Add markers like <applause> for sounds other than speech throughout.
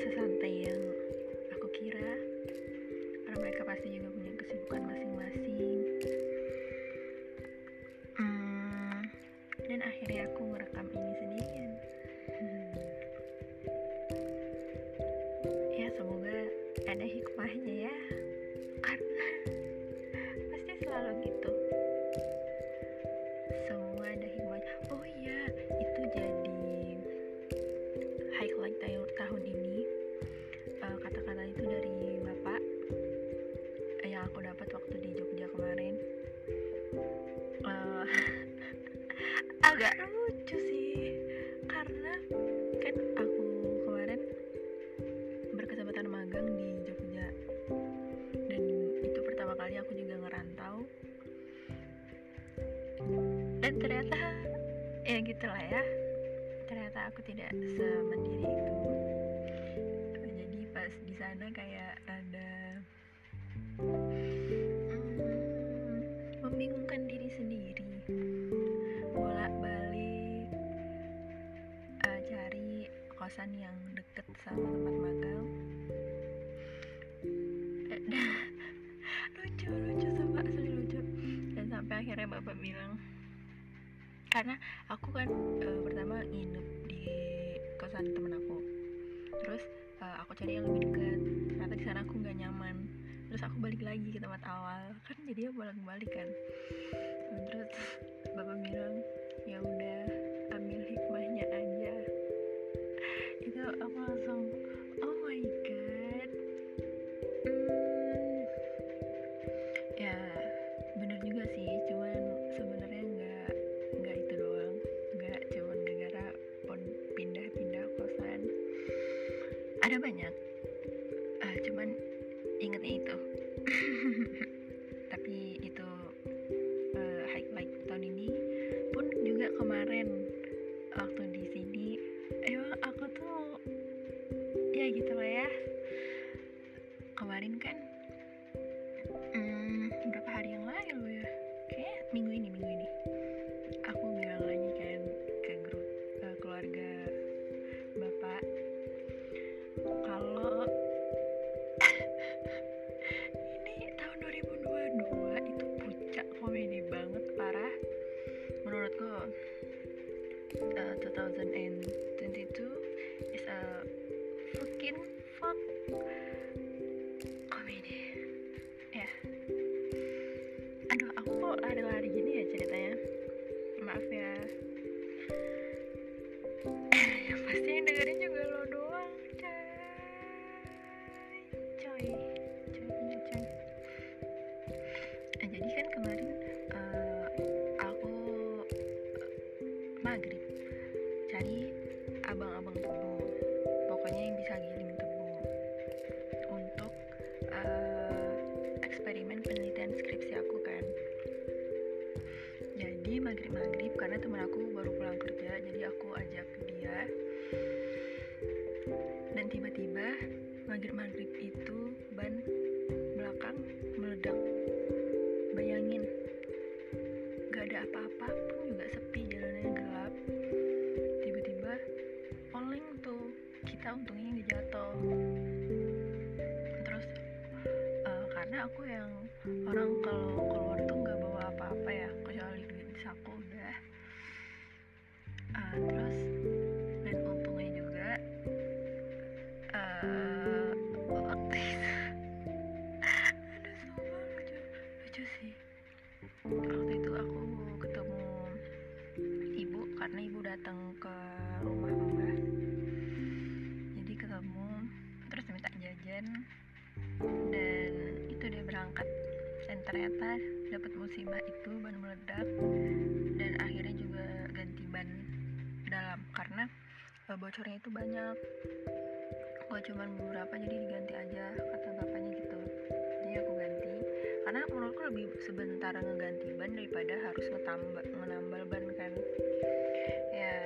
sesantai yang aku kira karena mereka pasti juga agak lucu sih karena kan aku kemarin berkesempatan magang di Jogja. Dan itu pertama kali aku juga ngerantau. Dan ternyata ya gitulah ya ternyata aku tidak semandiri itu. kosan yang deket sama tempat magang. Eh, <laughs> lucu lucu sumpah asli lucu. Dan sampai akhirnya bapak bilang karena aku kan uh, pertama nginep di kosan temen aku. Terus uh, aku cari yang lebih dekat. Ternyata di sana aku nggak nyaman. Terus aku balik lagi ke tempat awal. Kan jadi ya bolak balik kan. Terus bapak bilang ada banyak. Magrib. aku yang orang kalau keluar Eh, bocornya itu banyak. Gak cuman beberapa jadi diganti aja kata bapaknya gitu. Jadi aku ganti. Karena menurutku lebih sebentar ngeganti ban daripada harus ngetambah menambal ban kan. Ya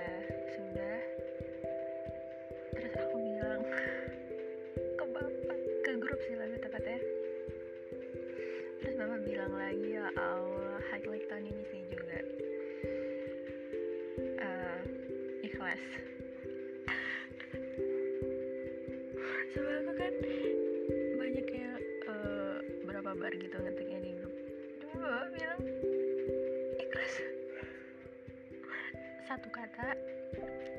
sudah. Terus aku bilang <laughs> ke bapak ke grup sih lebih tepatnya. Terus bapak bilang lagi ya Allah highlight tahun ini sih juga. Uh, ikhlas. sabar gitu ngetiknya di grup. Cuma bapak bilang ikhlas. Satu kata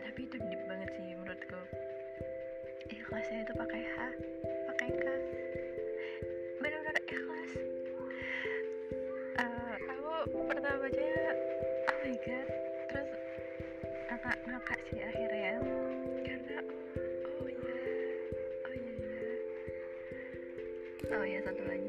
tapi itu deep banget sih menurutku. Ikhlasnya itu pakai H pakai K. Benar-benar ikhlas. Uh, aku pertama baca oh my god terus kakak ngakak sih akhirnya. Karena oh ya oh ya oh ya satu lagi.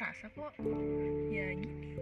kerasa kok. Ya gini.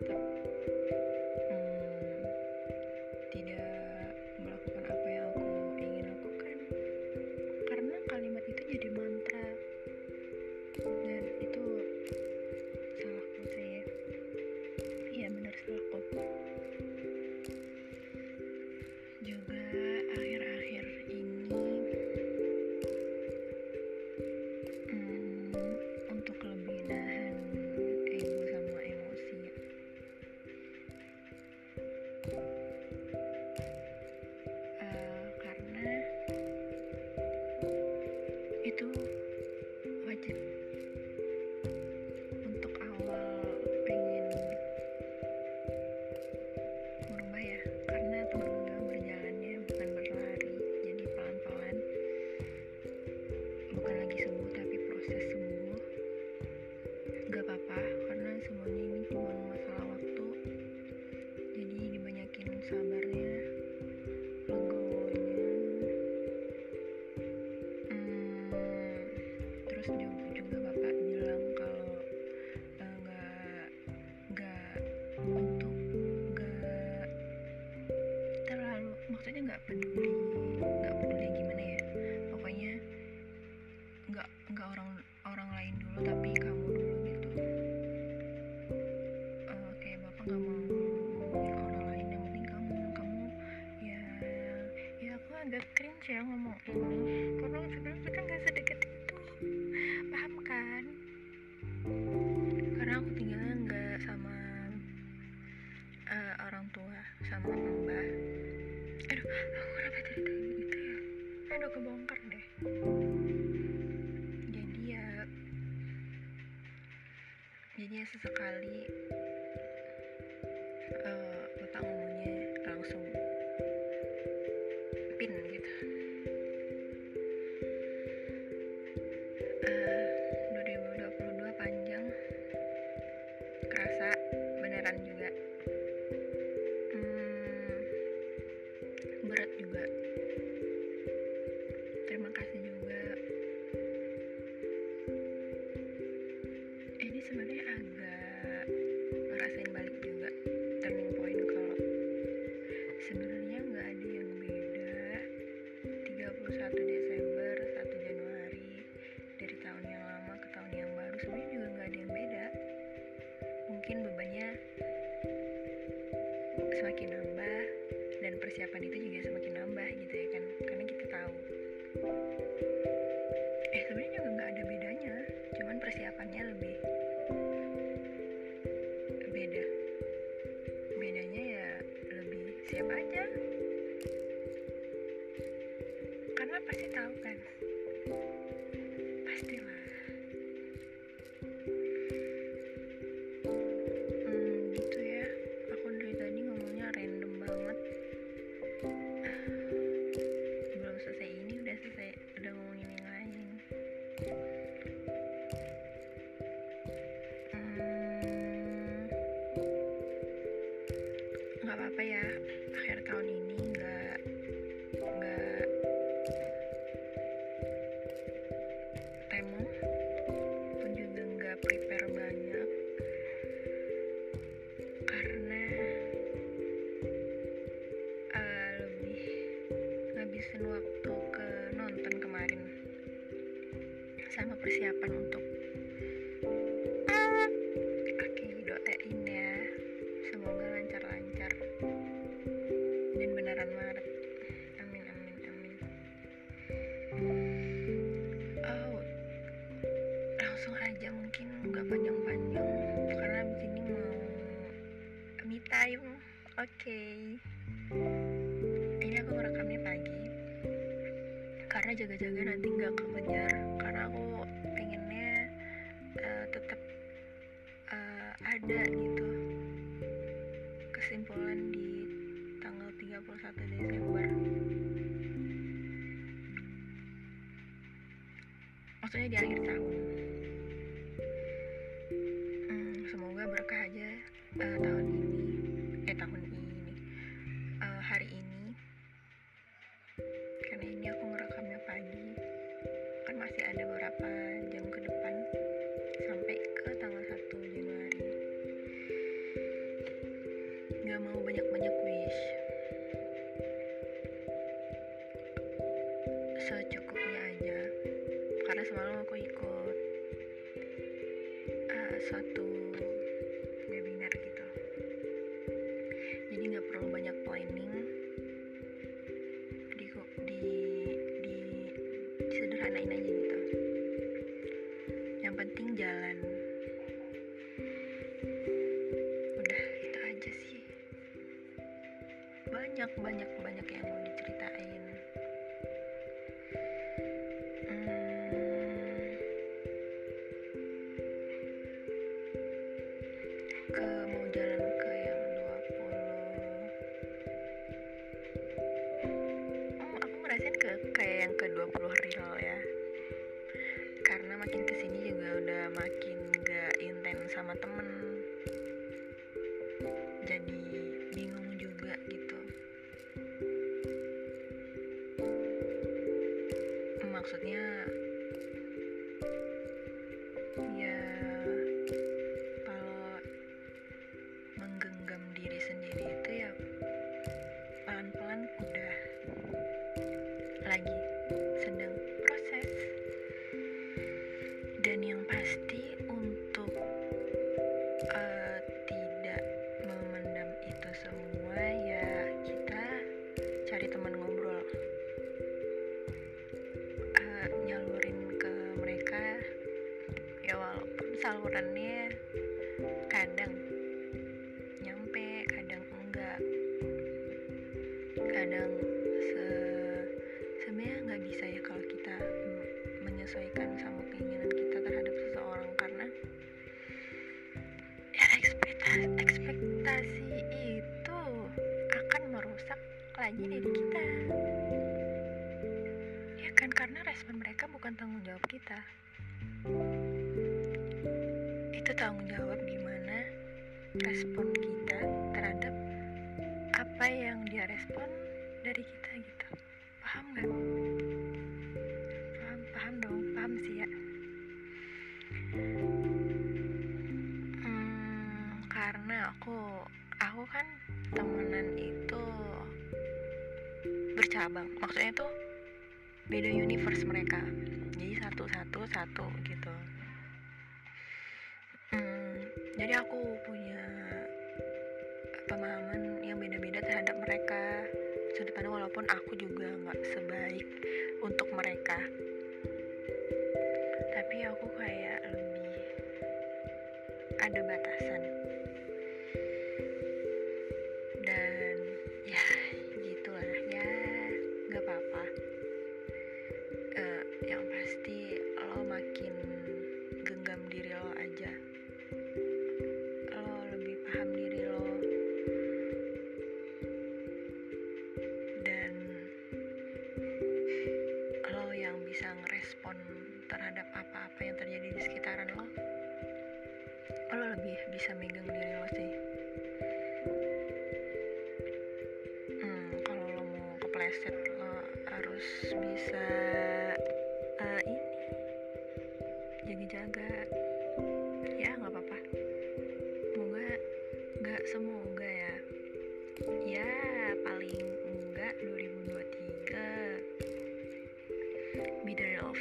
Bye bye. itu maksudnya di akhir tahun bertanggung jawab gimana respon kita terhadap apa yang dia respon dari kita gitu. Paham nggak? Paham paham dong paham sih ya. Hmm, karena aku aku kan temenan itu bercabang. Maksudnya itu beda universe mereka. Jadi satu satu satu gitu jadi aku punya pemahaman yang beda-beda terhadap mereka. Sudut pandang walaupun aku juga nggak sebaik untuk mereka. Tapi aku kayak lebih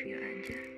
Freehand.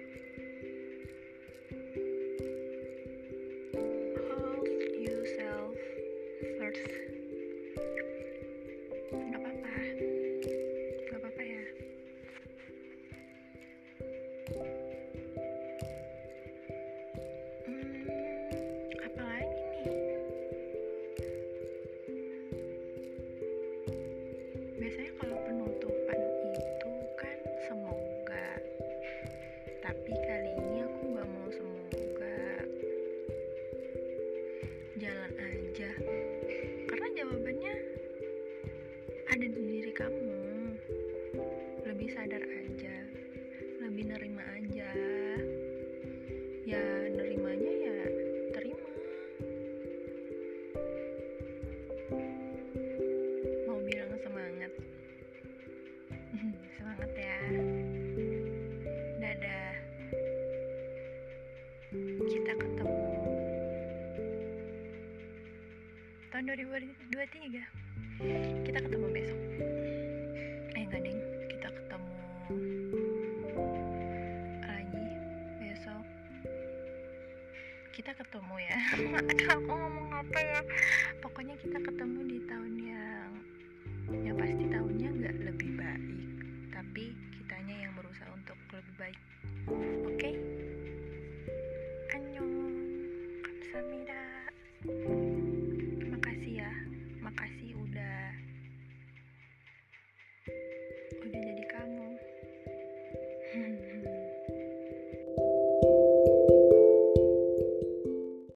aduh aku ngomong apa ya? Pokoknya kita ketemu